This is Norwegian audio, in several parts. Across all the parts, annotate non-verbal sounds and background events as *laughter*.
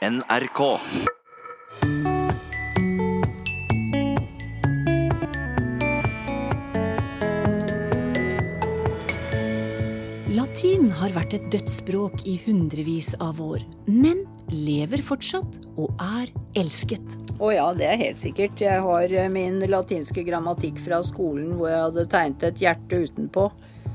NRK. Latin har vært et dødsspråk i hundrevis av år, men lever fortsatt og er elsket. Å ja, det er helt sikkert. Jeg har eh, min latinske grammatikk fra skolen hvor jeg hadde tegnet et hjerte utenpå.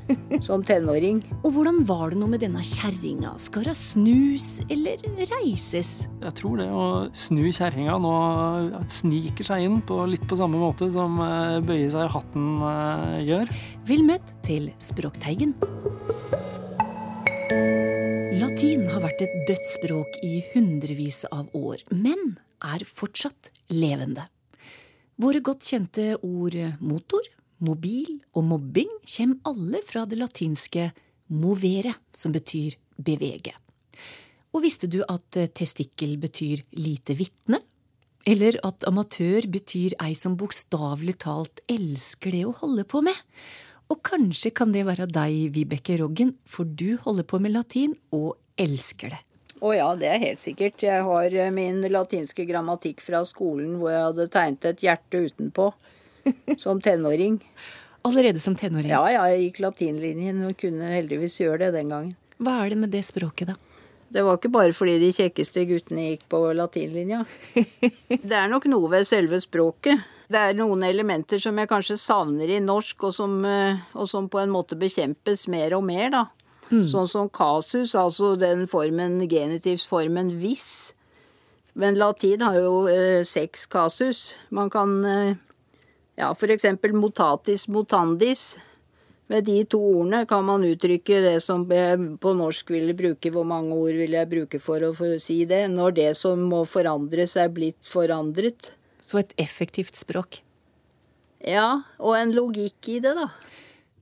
*laughs* Som tenåring. Og hvordan var det nå med denne kjerringa? Skal hun snus eller reises? Jeg tror det å snu kjerringa nå sniker seg inn på litt på samme måte som eh, bøye seg i hatten eh, gjør. Vel møtt til Språkteigen. Latin har vært et dødsspråk i hundrevis av år, men er fortsatt levende. Våre godt kjente ord motor, mobil og mobbing kommer alle fra det latinske movere, som betyr bevege. Og visste du at testikkel betyr lite vitne? Eller at amatør betyr ei som bokstavelig talt elsker det å holde på med? Og kanskje kan det være deg, Vibeke Roggen, for du holder på med latin og elsker det. Å ja, det er helt sikkert. Jeg har eh, min latinske grammatikk fra skolen hvor jeg hadde tegnet et hjerte utenpå. *laughs* Som tenåring. Allerede som tenåring? Ja, ja, jeg gikk latinlinjen og kunne heldigvis gjøre det den gangen. Hva er det med det språket, da? Det var ikke bare fordi de kjekkeste guttene gikk på latinlinja. *laughs* Det er nok noe ved selve språket. Det er noen elementer som jeg kanskje savner i norsk, og som, eh, og som på en måte bekjempes mer og mer, da. Mm. Sånn som kasus, altså den formen, genitivsformen hvis. Men latin har jo eh, seks kasus. Man kan eh, ja, eksempel motatis motandis. Med de to ordene kan man uttrykke det som på norsk ville bruke Hvor mange ord vil jeg bruke for å si det? Når det som må forandres, er blitt forandret. Så et effektivt språk. Ja, og en logikk i det, da.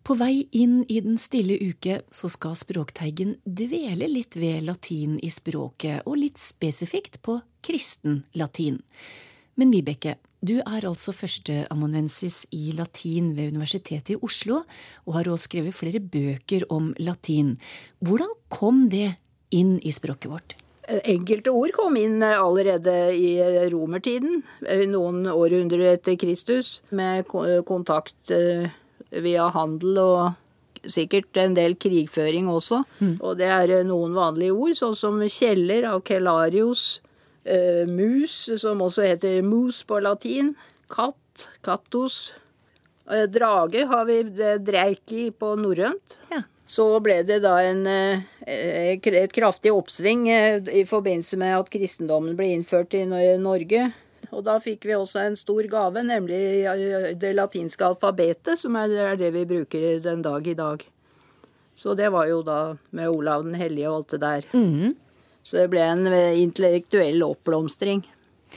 På vei inn i den stille uke så skal Språkteigen dvele litt ved latin i språket, og litt spesifikt på kristen latin. Men Vibeke, du er altså førsteamanuensis i latin ved Universitetet i Oslo, og har også skrevet flere bøker om latin. Hvordan kom det inn i språket vårt? Enkelte ord kom inn allerede i romertiden, noen århundrer etter Kristus, med kontakt eh, via handel og sikkert en del krigføring også. Mm. Og det er noen vanlige ord, sånn som kjeller av kelarios, eh, mus, som også heter mus på latin, katt, kattos, eh, drage har vi dreiki på norrønt. Ja. Så ble det da en, eh, et kraftig oppsving eh, i forbindelse med at kristendommen ble innført i Norge. Og da fikk vi også en stor gave, nemlig eh, det latinske alfabetet, som er det vi bruker den dag i dag. Så det var jo da med Olav den hellige og alt det der. Mm. Så det ble en intellektuell oppblomstring.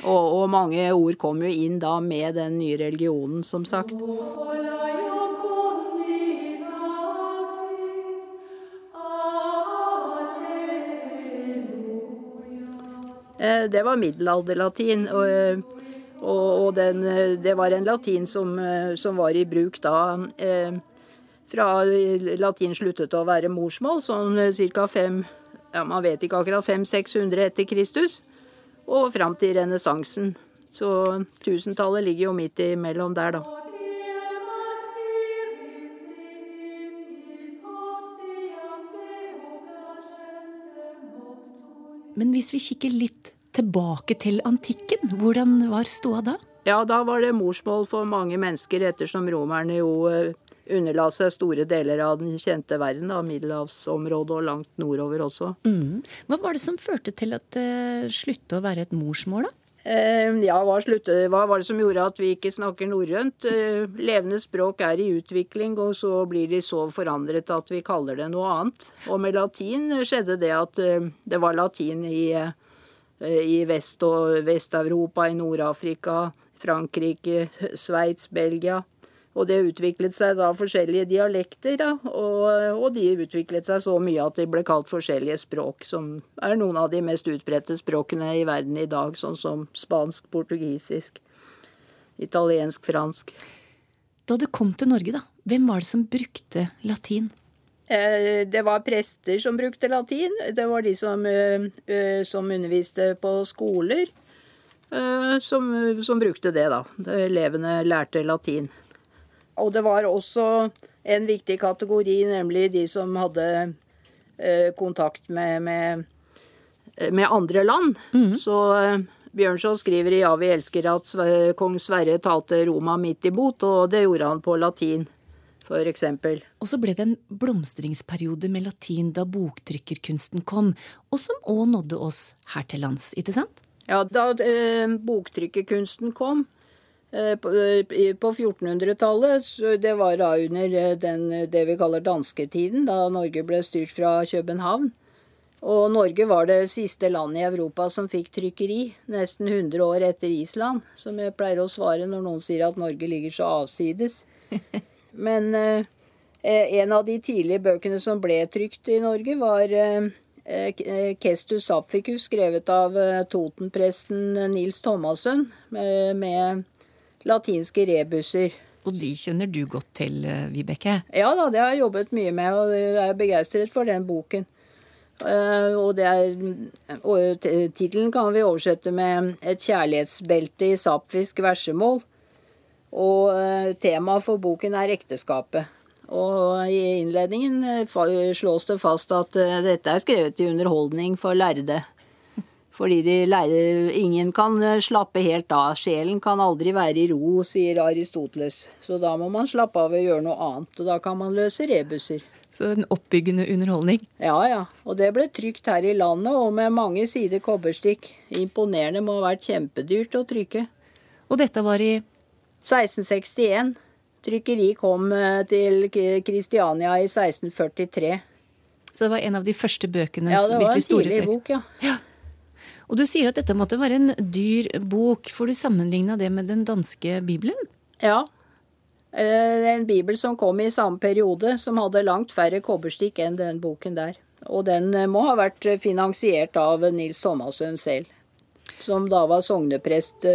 Og, og mange ord kom jo inn da med den nye religionen, som sagt. Eh, det var middelalderlatin. Og, og, den, det var en latin som, som, var i bruk da fra latin sluttet å være morsmål, sånn ca. fem ja, Man vet ikke akkurat 500-600 etter Kristus, og fram til renessansen. Så tusentallet ligger jo midt imellom der, da. Men hvis vi kikker litt tilbake til antikken, hvordan var ståa da? Ja, da var det morsmål for mange mennesker, ettersom romerne jo eh, underla seg store deler av den kjente verden, da, middelhavsområdet og langt nordover også. Mm. Hva var det som førte til at det uh, sluttet å være et morsmål, da? Eh, ja, hva, var det som gjorde at vi ikke snakker norrønt? Eh, levende språk er i utvikling, og så blir de så forandret at vi kaller det noe annet. Og med latin skjedde det at eh, det var latin i, i Vest- og Vest-Europa, i Nord-Afrika, Frankrike, Sveits, Belgia. Og det utviklet seg da forskjellige dialekter, da, og, og, de utviklet seg så mye at de ble kalt forskjellige språk, som er noen av de mest utbredte språkene i verden i dag, sånn som spansk, portugisisk, italiensk, fransk. Da det kom til Norge, da, hvem var det som brukte latin? Eh, det var prester som brukte latin. Det var de som, eh, eh, som underviste på skoler, som, som, brukte det, da. Elevene lærte latin. Og det var også en viktig kategori, nemlig de som hadde kontakt med, med, med andre land. Mm. Så Bjørnson skriver i 'Ja, vi elsker' at kong Sverre talte Roma midt i bot, og det gjorde han på latin f.eks. Og så ble det en blomstringsperiode med latin da boktrykkerkunsten kom, og som òg nådde oss her til lands, ikke sant? Ja, da eh, boktrykkerkunsten kom eh, på, eh, 1400-tallet, det var da under eh, den, det vi kaller dansketiden, da Norge ble styrt fra København. Og Norge var det siste landet i Europa som fikk trykkeri, nesten 100 år etter Island, som jeg pleier å svare når noen sier at Norge ligger så avsides. *laughs* Men eh, en av de tidlige bøkene som ble trykt i Norge, var eh, eh, Kestus Sapficus, skrevet av Totenpresten Nils Thomassen, med latinske rebuser. Og de kjenner du godt til, Vibeke? Ja da, det har jeg jobbet mye med, og jeg er begeistret for den boken. Og det er Tittelen kan vi oversette med 'Et kjærlighetsbelte i sapfisk versemål'. Og eh, temaet for boken er ekteskapet. Og i innledningen eh, slås det fast at eh, dette er skrevet i underholdning for lærde. Fordi de lærer ingen kan slappe helt av. Sjelen kan aldri være i ro, sier Aristoteles. Så da må man slappe av og gjøre noe annet. Og da kan man løse rebuser. Så en oppbyggende underholdning? Ja, ja. Og det ble trykt her i landet, og med mange sider kobberstikk. Imponerende må ha vært kjempedyrt å trykke. Og dette var i 1661. Trykkeri kom eh, til Kristiania i 1643. Så det var en av de første bøkene? Ja, det var en tidlig bok, ja. ja. Og du sier at dette måtte være en dyr bok, Får du sammenligna det med den danske bibelen? Ja. Eh, en bibel som kom i samme periode, som hadde langt færre kobberstikk enn den boken der. Og den eh, må ha vært finansiert av Nils Thomassøn selv, som da var sogneprest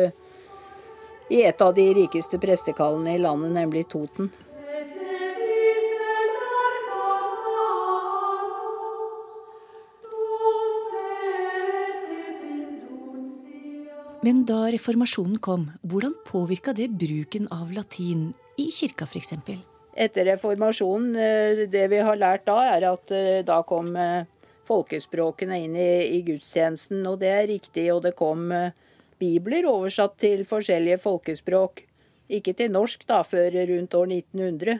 i et av de rikeste prestekallene i landet, nemlig Toten. Men da reformasjonen kom, hvordan påvirka det bruken av latin i kirka f.eks.? Etter reformasjonen, eh, det vi har lært da, er at eh, da kom eh, folkespråkene inn i, i gudstjenesten. Og det er riktig, og det kom bibler oversatt til forskjellige folkespråk. Ikke til norsk da, før rundt år 1900,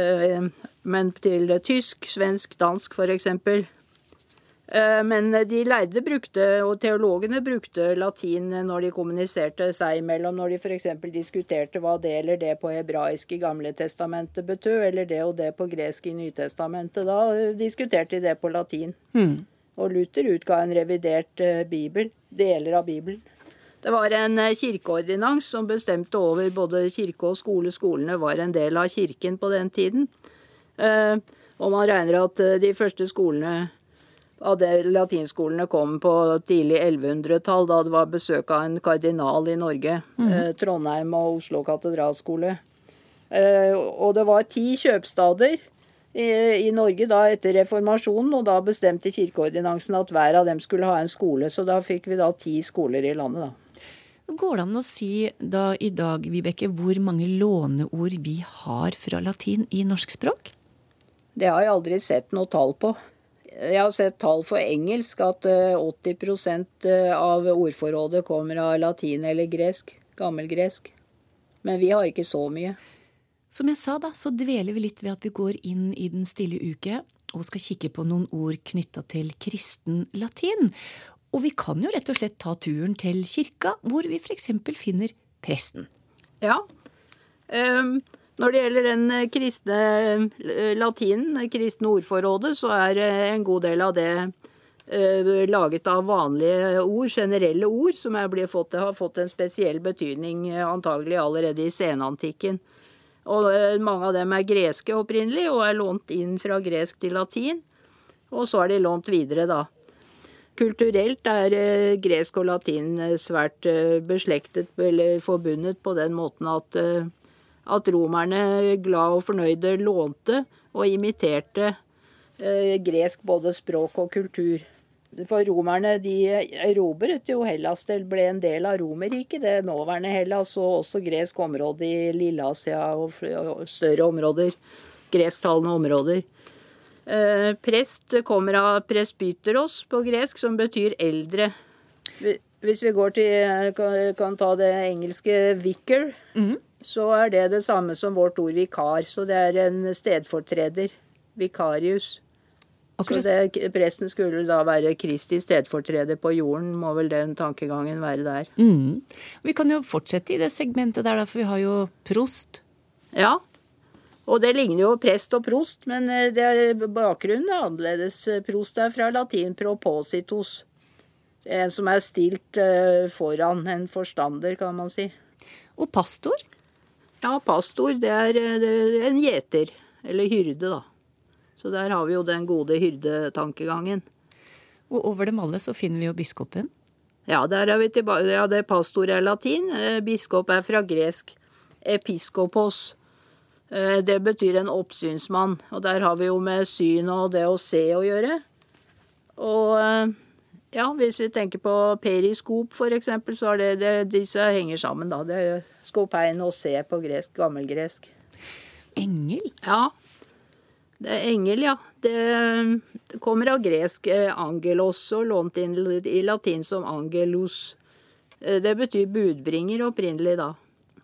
eh, men til tysk, svensk, dansk f.eks. Eh, men de lærde brukte, og teologene brukte latin når de kommuniserte seg imellom, når de f.eks. diskuterte hva det eller det på hebraisk i Gamle testamentet betød, eller det og det på gresk i Nytestamentet. Da diskuterte de det på latin. Mm. Og Luther utga en revidert bibel, deler av Bibelen. Det var en eh, kirkeordinans som bestemte over både kirke og skole. Skolene var en del av kirken på den tiden. Eh, og man regner at eh, de første skolene av det latinskolene kom på tidlig 1100-tall, da det var besøk av en kardinal i Norge. Mm. Trondheim og Oslo katedralskole. Og det var ti kjøpstader i Norge da etter reformasjonen, og da bestemte kirkeordinansen at hver av dem skulle ha en skole. Så da fikk vi da ti skoler i landet, da. Går det an å si da i dag, Vibeke, hvor mange låneord vi har fra latin i norsk språk? Det har jeg aldri sett noe tall på. Jeg har sett tall for engelsk, at 80 eh, eh, av ordforrådet kommer av latin eller gresk. Gammelgresk. Men vi har ikke så mye. Som jeg sa, da, så dveler vi litt ved at vi går inn i Den stille uke og skal kikke på noen ord knytta til kristen latin. Og vi kan jo rett og slett ta turen til kirka, hvor vi f.eks. finner presten. Ja. Um, når det gjelder den eh, kristne eh, latinen, kristne ordforrådet, så er eh, en god del av det laget av vanlige ord, generelle ord, som fått, har fått en spesiell betydning antagelig allerede i senantikken. Og mange av dem er greske opprinnelig, og er lånt inn fra gresk til latin. Og så er de lånt videre, da. Kulturelt er gresk og latin svært beslektet eller forbundet på den måten at, at romerne glad og fornøyde lånte og imiterte eh, gresk både språk og kultur. For romerne de erobret jo Hellas. Det ble en del av Romerriket, det nåværende Hellas, og også gresk område i Lilleasia og større områder. Gresktalende områder. Eh, prest kommer av presbyteros på gresk, som betyr eldre. Hvis vi går til, kan, ta det engelske vicar, mm. Så er det det samme som vårt ord vikar. Så det er en stedfortreder. Vikarius. Akkurat. Så det, presten skulle da være Kristi stedfortreder på jorden, må vel den tankegangen være der. Mm. Vi kan jo fortsette i det segmentet der, for vi har jo prost. Ja, og det ligner jo prest og prost, men eh, det, bakgrunnen er annerledes. Prost er fra latin propositus. En som er stilt eh, foran en forstander, kan man si. Og pastor? Ja, pastor, det er, eh, det er en gjeter. Eller hyrde, da. Så der har vi jo den gode hyrdetankegangen. Og over dem alle så finner vi jo biskopen. Ja, der er vi tilbake. Ja, det pastor er latin. Eh, biskop er fra gresk. Episkopos. Eh, det betyr en oppsynsmann. Og der har vi jo med syn og det å se å gjøre. Og ja, hvis vi tenker på periskop for eksempel, så er det, det disse henger sammen, da. Det er skopein og se på gresk, gammelgresk. Engel? Ja, det er engel, ja. Det, det kommer av gresk eh, angelos og lånt inn i latin som angelus. Eh, det betyr budbringer opprinnelig, da.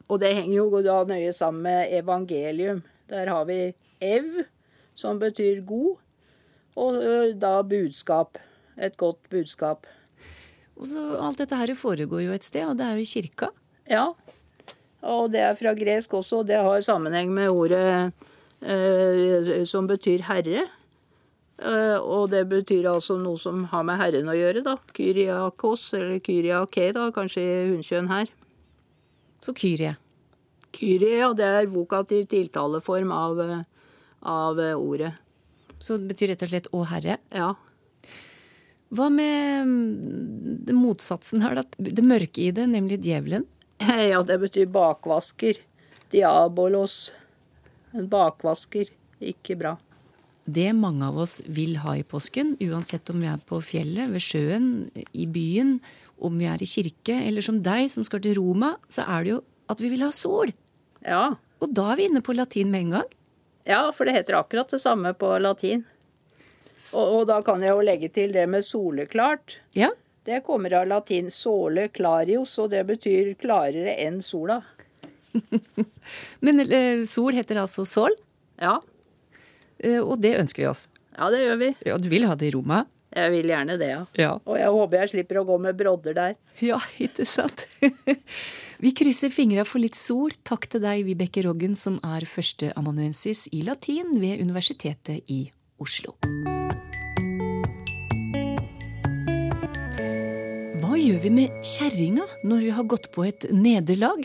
Og det henger jo da nøye sammen med evangelium. Der har vi ev, som betyr god, og eh, da budskap. Et godt budskap. Og så Alt dette her foregår jo et sted, og det er jo i kirka? Ja. Og det er fra gresk også. Det har sammenheng med ordet Eh, som betyr herre. Eh, og det betyr altså noe som har med Herren å gjøre, da. Kyriakos, eller kyriake, da, kanskje i hunnkjønn her. Så kyrie? Kyrie, ja. Det er vokativ tiltaleform av, av ordet. Så det betyr rett og slett 'Å Herre'? Ja. Hva med det motsatsen her? Det mørke i det, nemlig djevelen? *laughs* Ja, det betyr bakvasker. Diabolos. En bakvasker. Ikke bra. Det mange av oss vil ha i påsken, uansett om vi er på fjellet, ved sjøen, i byen, om vi er i kirke, eller som deg som skal til Roma, så er det jo at vi vil ha sol. Ja. Og da er vi inne på latin med en gang. Ja, for det heter akkurat det samme på latin. Og, og, da kan jeg jo legge til det med soleklart. Ja. Det kommer av latin sole clarius, og det betyr klarere enn sola. *laughs* Men eh, sol heter altså sol? Ja. Eh, og det ønsker vi oss. Ja, det gjør vi. Ja, Du vil ha det i Roma? Jeg vil gjerne det, ja. ja. Og jeg håper jeg slipper å gå med brodder der. Ja, *laughs* ikke sant? *laughs* vi krysser fingra for litt sol. Takk til deg, Vibeke Roggen, som er førsteamanuensis i latin ved Universitetet i Oslo. Gjør vi med kjerringa når vi har gått på et nederlag?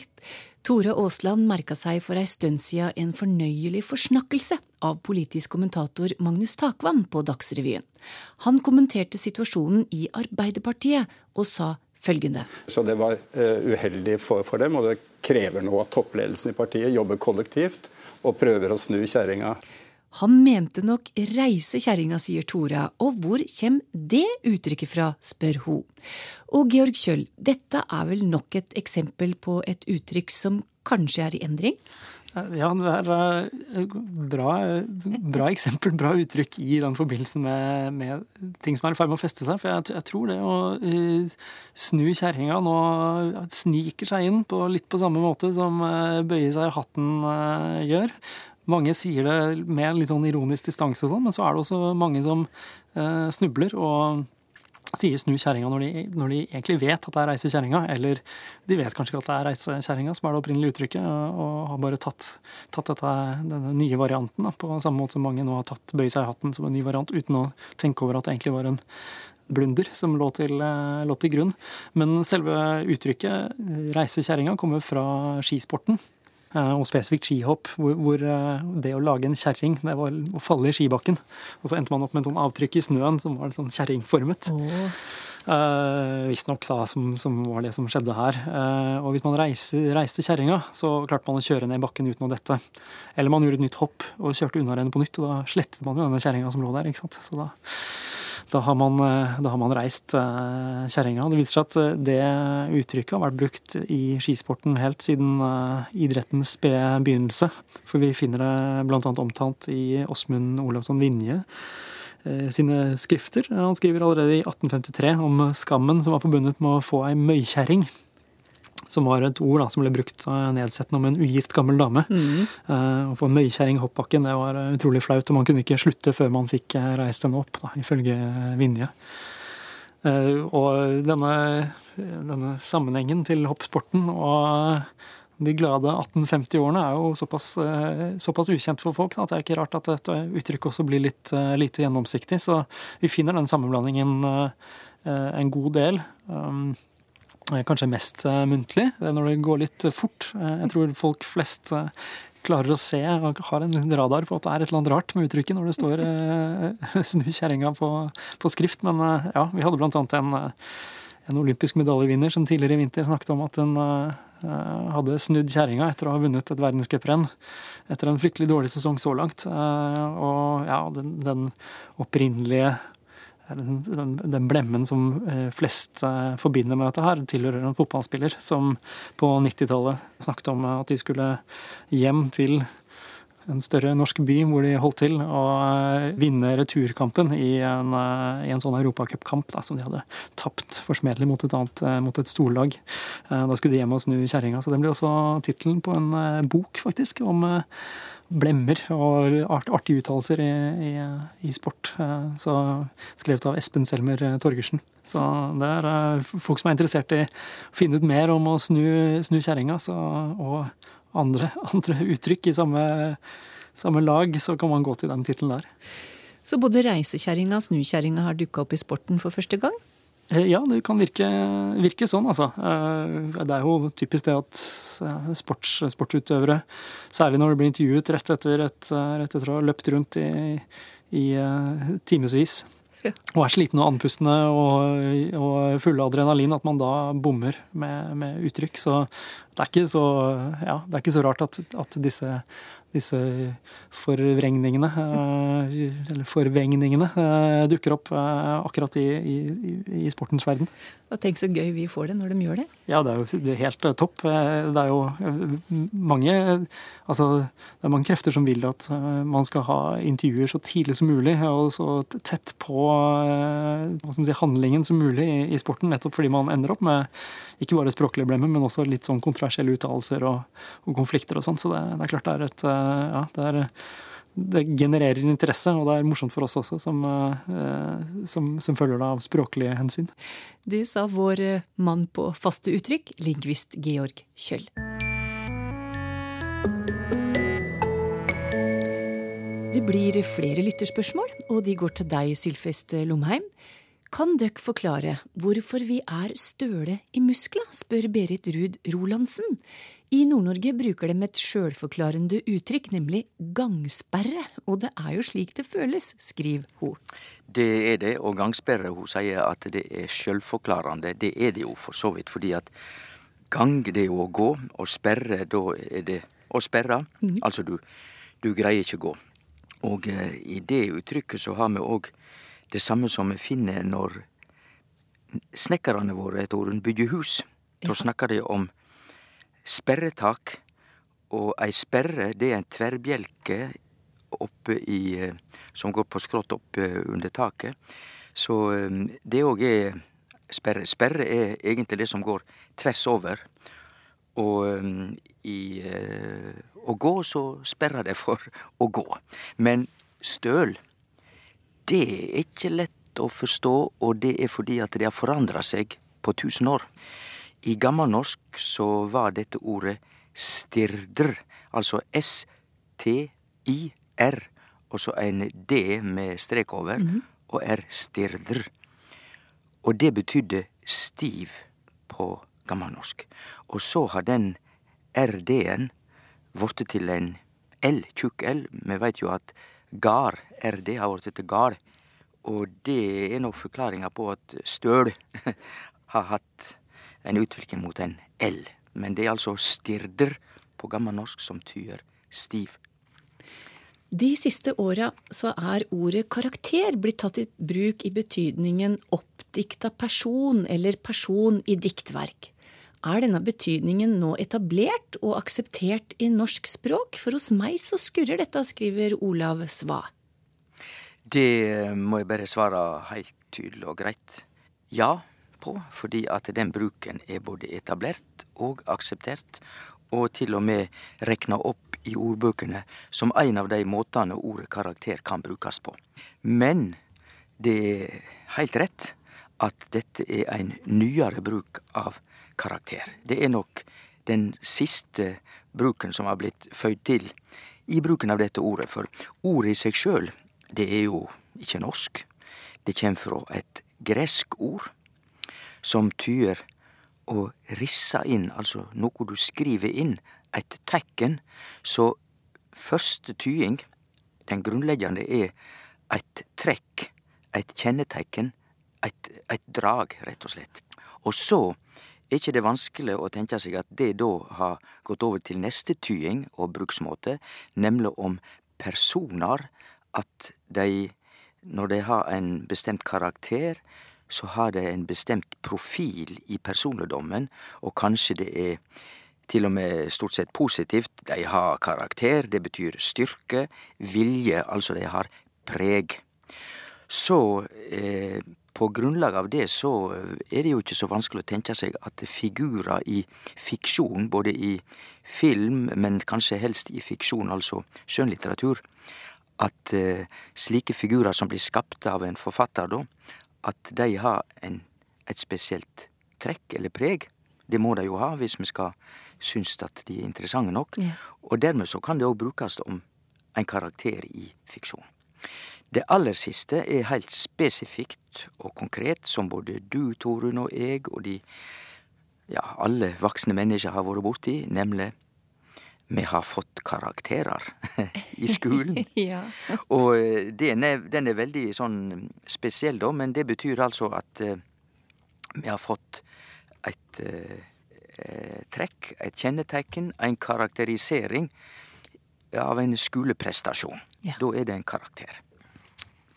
Tore Aasland merka seg for ei stund siden en fornøyelig forsnakkelse av politisk kommentator Magnus Takvam på Dagsrevyen. Han kommenterte situasjonen i Arbeiderpartiet og sa følgende. Så det var uh, uheldig for, for, dem, og det krever nå at toppledelsen i partiet jobber kollektivt og prøver å snu kjerringa. Han mente nok reise kjerringa, sier Tora, og hvor kommer det uttrykket fra, spør hun. Og Georg Kjøll, dette er vel nok et eksempel på et uttrykk som kanskje er i endring? Ja, det er bra, bra eksempel, bra uttrykk i den forbindelsen med, med ting som er i ferd med å feste seg. For jeg, jeg tror det å uh, snu kjerringa nå sniker seg inn på litt på samme måte som uh, bøye seg i hatten uh, gjør. Mange sier det med litt sånn ironisk distanse, og sånn, men så er det også mange som eh, snubler og sier 'snu kjerringa' når, når, de egentlig vet at det er reise kjerringa. Eller de vet kanskje ikke at det er reise kjerringa som er det opprinnelige uttrykket, og har bare tatt, tatt dette, denne nye varianten da, på samme måte som mange nå har tatt 'bøye seg i hatten' som en ny variant, uten å tenke over at det egentlig var en blunder som lå til, eh, lå til grunn. Men selve uttrykket 'reise kjerringa' kommer fra skisporten. Og spesifikt skihopp, hvor, hvor det å lage en kjerring, det var å falle i skibakken. Og så endte man opp med en sånn avtrykk i snøen som var sånn kjerringformet. Oh. Uh, Visstnok, da, som, som, var det som skjedde her. Uh, og hvis man reiste, reiste kjerringa, så klarte man å kjøre ned bakken uten å dette. Eller man gjorde et nytt hopp og kjørte unna rennet på nytt, og da slettet man jo denne kjerringa som lå der. ikke sant? Så da, da, har, man, eh, da har man reist uh, kjerringa. Det viser seg at det uttrykket har vært brukt i skisporten helt siden idrettens spede begynnelse. For vi finner det bl.a. omtalt i Åsmund Olavsson Vinje Eh, sine skrifter. Han skriver allerede i 1853 om skammen som var forbundet med å få ei møykjerring. Som var et ord da, som ble brukt eh, nedsettende om en ugift gammel dame. Mm. Uh, å få møykjerring hoppbakken det var utrolig flaut, og man kunne ikke slutte før man fikk reist henne opp, da, ifølge Vinje. Uh, og denne, denne, sammenhengen til hoppsporten og de glade 1850-årene er jo såpass, eh, såpass, ukjent for folk at det er ikke rart at dette uttrykket også blir litt eh, lite gjennomsiktig. Så vi finner den sammenblandingen eh, en god del. Um, kanskje mest muntlig, det er når det går litt fort. Jeg tror folk flest klarer å se og har en radar på at det er et eller annet rart med uttrykket når det står *laughs* 'snu kjerringa' på, på, skrift. Men ja, vi hadde annet en, en olympisk medaljevinner som tidligere i vinter snakket om at hun Eh, hadde snudd kjerringa etter å ha vunnet et verdenscuprenn etter en fryktelig dårlig sesong så langt. Eh, og ja, den, den opprinnelige den, den, blemmen som eh, flest forbinder med dette her, tilhører en fotballspiller som på 90-tallet snakket om at de skulle hjem til en større norsk by hvor de holdt til å eh, vinne returkampen i en, eh, i en sånn europacupkamp som de hadde tapt forsmedelig mot et annet, eh, mot et storlag. Da skulle de hjem og snu kjerringa. Så det ble også tittelen på en bok, faktisk, om blemmer og art, artige uttalelser i, i, i, sport. Så skrevet av Espen Selmer Torgersen. Så det er folk som er interessert i å finne ut mer om å snu, snu kjerringa. Og andre, *laughs* andre uttrykk i samme, samme, lag, så kan man gå til den tittelen der. Så både reisekjerringa og snukjerringa har dukka opp i sporten for første gang? Eh, ja, det kan virke, virke, sånn, altså. Eh, det er jo typisk det at eh, sports, sportsutøvere, særlig når de blir intervjuet rett etter, et, rett etter å ha løpt rundt i, i timevis, og er slitne og andpustne og, og fulle av adrenalin, at man da bommer med, med uttrykk. Så det er ikke så, ja, det er ikke så rart at, at disse disse forvrengningene, eh, eller forvengningene, eh, dukker opp eh, akkurat i, i, i, sportens verden. Og Tenk så gøy vi får det når de gjør det. Ja, det er jo helt topp. Det er jo mange altså, det er mange krefter som vil at man skal ha intervjuer så tidlig som mulig og så tett på si, handlingen som mulig i, i sporten, nettopp fordi man ender opp med ikke bare språklige blemmer, men også litt sånn kontroversielle uttalelser og, og, konflikter og sånn. Så det, det, er klart det er et Ja, det, er, det genererer interesse, og det er morsomt for oss også, som, eh, som, som følger det av språklige hensyn. Det sa vår eh, mann på faste uttrykk, lingvist Georg Kjøll. Det blir flere lytterspørsmål, og de går til deg, Sylfest Lomheim. Kan dere forklare hvorfor vi er støle i muskla, spør Berit Ruud Rolandsen. I Nord-Norge bruker de et sjølforklarende uttrykk, nemlig gangsperre, og det er jo slik det føles, skriver hun. Det er det, og gangsperre, hun sier at det er sjølforklarende. Det er det jo for så vidt, fordi at gang det er jo å gå, og sperre da er det å sperre. Mm. Altså du, du greier ikke å gå. Og eh, i det uttrykket så har vi òg det samme som vi finner når snekkerne våre etter åren bygger hus. Da snakker de om sperretak, og ei sperre det er en tverrbjelke oppe i, eh, som går på skrått oppe under taket. Så eh, det òg er sperre. Sperre er egentlig det som går tvers over. Og eh, i å gå så sperrer det for å gå. Men støl det er ikke lett å forstå, og det er fordi at det har forandra seg på tusen år. I gammelnorsk så var dette ordet stirdr, altså S-T-I-R, og så en D med strek over, mm -hmm. og R stirdr. Og det betydde stiv på gammelnorsk. Og så har den RD-en blitt til en L, tjukk L. Vi veit jo at gard, RD, har blitt til gard. Og det er nok forklaringa på at støl *laughs* har hatt en utvikling mot en L. Men det er altså stirder på gammelnorsk som tyder stiv. De siste åra så er ordet karakter blitt tatt i bruk i betydningen oppdikta person eller person i diktverk. Er denne betydningen nå etablert og akseptert i norsk språk? For hos meg så skurrer dette, skriver Olav Sva. Det må jeg bare svare helt tydelig og greit ja på, fordi at den bruken er både etablert og akseptert, og til og med rekna opp i ordbøkene som en av de måtene ordet karakter kan brukes på. Men det er helt rett at dette er en nyere bruk av karakter. Det er nok den siste bruken som har blitt føyd til i bruken av dette ordet, for ordet i seg sjøl, det er jo ikke norsk. Det kjem fra et gresk ord som tyder å rissa inn, altså noe du skriver inn, et tekken. Så første tying, den grunnleggjande, er eit trekk, eit kjenneteikn, eit, eit drag, rett og slett. Og så er ikke det vanskelig å tenke seg at det da har gått over til neste tying og bruksmåte, nemlig om personar, at de, når de har en bestemt karakter, så har de en bestemt profil i personligdommen, og kanskje det er til og med stort sett positivt. De har karakter, det betyr styrke, vilje, altså de har preg. Så eh, på grunnlag av det så er det jo ikke så vanskelig å tenke seg at figurer i fiksjon, både i film, men kanskje helst i fiksjon, altså skjønnlitteratur, at eh, slike figurer som blir skapte av en forfatter, da, at de har en, et spesielt trekk eller preg. Det må de jo ha hvis vi skal synes at de er interessante nok. Ja. Og dermed så kan det òg brukes om en karakter i fiksjon. Det aller siste er heilt spesifikt og konkret, som både du, Torunn, og jeg og de ja, alle voksne mennesker har vært borti, nemlig vi har fått karakterer *laughs* i skolen. *laughs* ja. Og eh, den er, den er, veldig sånn spesiell, da, men det betyr altså at uh, vi har fått et uh, trekk, et kjennetegn, en karakterisering av en skoleprestasjon. Ja. Da er det en karakter.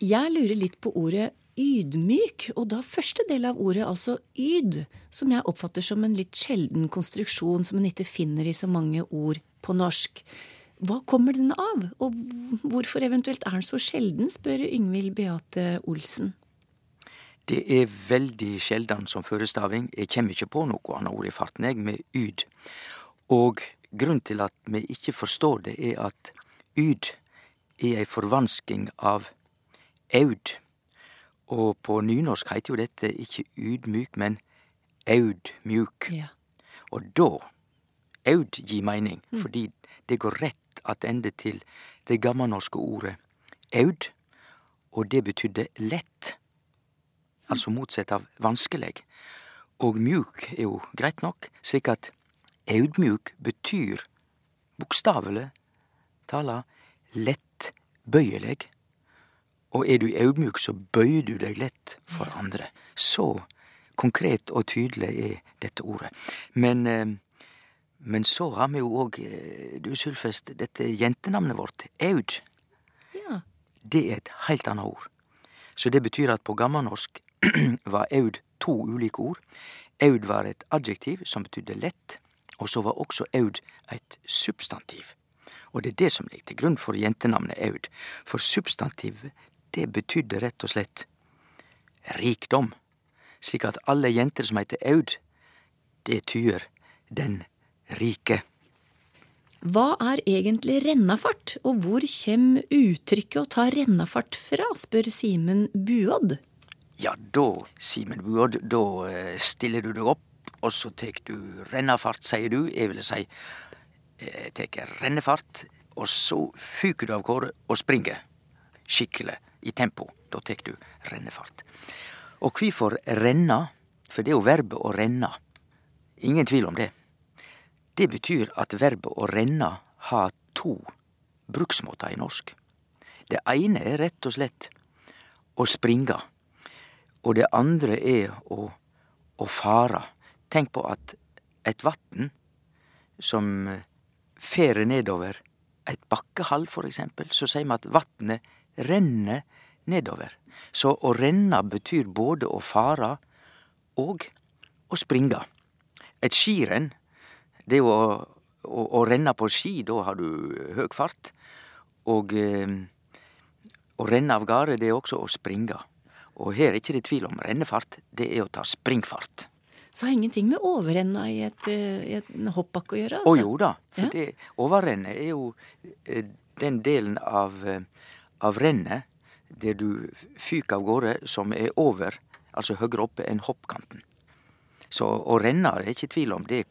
Jeg lurer litt på ordet ydmyk, og da første del av ordet, altså yd, som jeg oppfatter som en litt sjelden konstruksjon som en ikke finner i så mange ord på norsk. Hva kommer den av, og hvorfor eventuelt er den så sjelden, spør Yngvild Beate Olsen. Det er veldig sjelden som førestaving. Jeg kommer ikke på noe annet ord i farten, jeg, med yd. Og grunnen til at vi ikke forstår det, er at yd er ei forvansking av aud. Og på nynorsk heiter jo dette ikke ydmyk, men audmjuk. Ja. Og da aud gir mening, mm. fordi det går rett attende til det gammelnorske ordet aud, og det betydde lett. Altså motsett av vanskelig. Og mjuk er jo greit nok, slik at audmjuk betyr bokstavelig tala lettbøyeleg. Og er du audmjuk, så bøyer du deg lett for andre. Så konkret og tydelig er dette ordet. Men, eh, men så har vi jo òg, eh, du Sylfest, dette jentenavnet vårt, Aud. Ja. Det er et heilt annet ord. Så det betyr at på gammelnorsk *clears throat* var Aud to ulike ord. Aud var et adjektiv som betydde lett, og så var også Aud et substantiv. Og det er det som ligger til grunn for jentenavnet Aud. For substantivet, det betydde rett og slett rikdom. Slik at alle jenter som heiter Aud, det tyder den rike. Hva er egentlig rennafart, og hvor kjem uttrykket å ta rennafart fra, spør Simen Buodd. Ja, da, Simen Buodd, da eh, stiller du deg opp, og så tek du rennafart, sier du. Jeg ville si eh, tek rennefart, og så fyker du av gårde og springer. Skikkelig i tempo. Da tek du rennefart. Og kvifor renna? For det er jo verbet å renna. Ingen tvil om det. Det betyr at verbet å renna har to bruksmåter i norsk. Det ene er rett og slett å springa, og det andre er å, å fara. Tenk på at et vatn som fer nedover et bakkehall, for eksempel, så sier vi at vatnet renner nedover. Så å renne betyr både å fare og å springe. Et skirenn, det er jo å, å, å renne på ski, da har du høg fart. Og eh, å renne av gårde, det er også å springe. Og her er ikke det tvil om rennefart, det er å ta springfart. Så har ingenting med overrenna i, et, eh, i en hoppbakke å gjøre? Altså. Å jo da, for ja. det, overrennet er jo eh, den delen av, eh, av rennet der du fyker av gårde som er over, altså høyere oppe enn hoppkanten. Så å renne er ikke tvil om. Det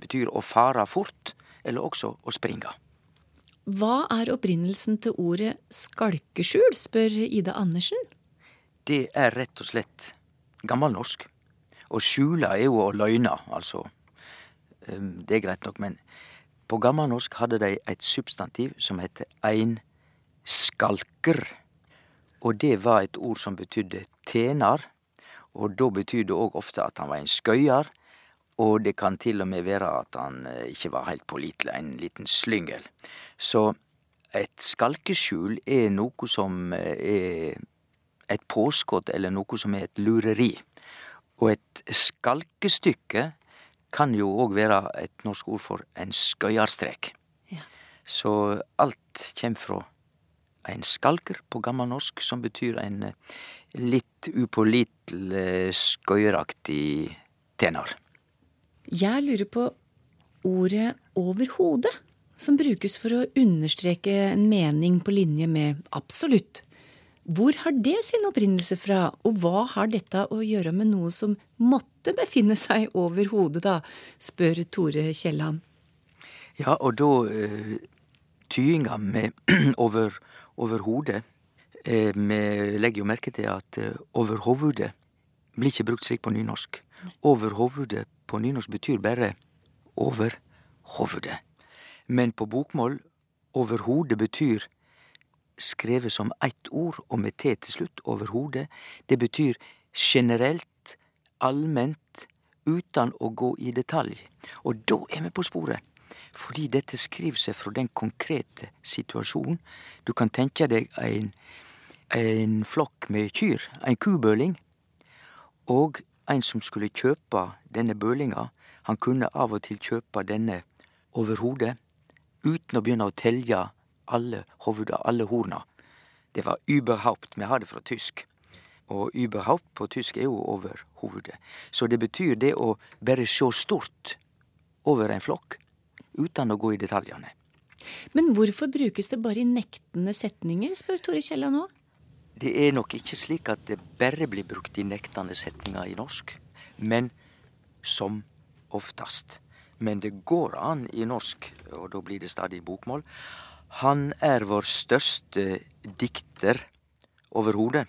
betyr å fare fort, eller også å springe. Hva er opprinnelsen til ordet skalkeskjul, spør Ida Andersen. Det er rett og slett gammelnorsk. Og skjula er jo å løgne, altså. Det er greit nok, men på gammelnorsk hadde de et substantiv som heter ein skalker. Og det var et ord som betydde tjener, og da betydde det òg ofte at han var en skøyer. Og det kan til og med være at han eh, ikke var helt pålitelig, en liten slyngel. Så et skalkeskjul er noe som eh, er et påskudd, eller noe som er et lureri. Og et skalkestykke kan jo òg være et norsk ord for en skøyarstrek. Ja. Så alt kjem fra en skalker på gammelnorsk, som betyr en eh, litt upålitelig skøyeraktig tenor. Jeg lurer på ordet overhodet, som brukes for å understreke en mening på linje med absolutt. Hvor har det sin opprinnelse fra, og hva har dette å gjøre med noe som måtte befinne seg over hodet, da, spør Tore Kielland. Ja, og da uh, tyinga med *clears throat* over, over hodet uh, Vi legger jo merke til at overhovedet blir ikke brukt slik på nynorsk. Overhovedet på nynorsk betyr bare over hovudet. Men på bokmål overhodet betyr skrevet som ett ord og med T til slutt, overhodet. Det betyr generelt, allment, uten å gå i detalj. Og da er vi på sporet. Fordi dette skriver seg fra den konkrete situasjonen. Du kan tenke deg en, en flokk med kyr, en kubøling, og en som skulle kjøpe denne bølinga. Han kunne av og til kjøpe denne over hodet, uten å begynne å telje alle hovuda, alle horna. Det var überhaupt. Vi har det fra tysk. Og überhaupt på tysk er jo over hovedet. Så det betyr det å bare sjå stort over en flokk, uten å gå i detaljene. Men hvorfor brukes det bare i nektende setninger, spør Tore Kjella nå? Det er nok ikke slik at det bare blir brukt i nektende setninger i norsk, men som oftast. Men det går an i norsk, og da blir det stadig bokmål, han er vår største dikter overhodet,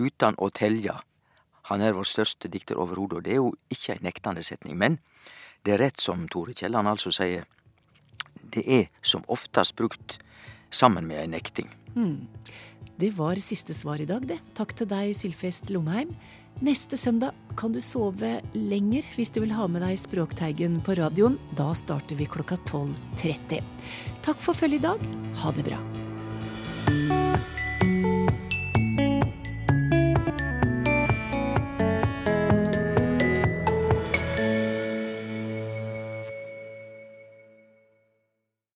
uten å telje. Han er vår største dikter overhodet, og det er jo ikke ei nektende setning. Men det er rett som Tore Kielland altså sier, det er som oftest brukt sammen med ei nekting. Mm. Det var siste svar i dag, det. Takk til deg, Sylfest Lomheim. Neste søndag kan du sove lenger hvis du vil ha med deg Språkteigen på radioen. Da starter vi klokka 12.30. Takk for følget i dag. Ha det bra.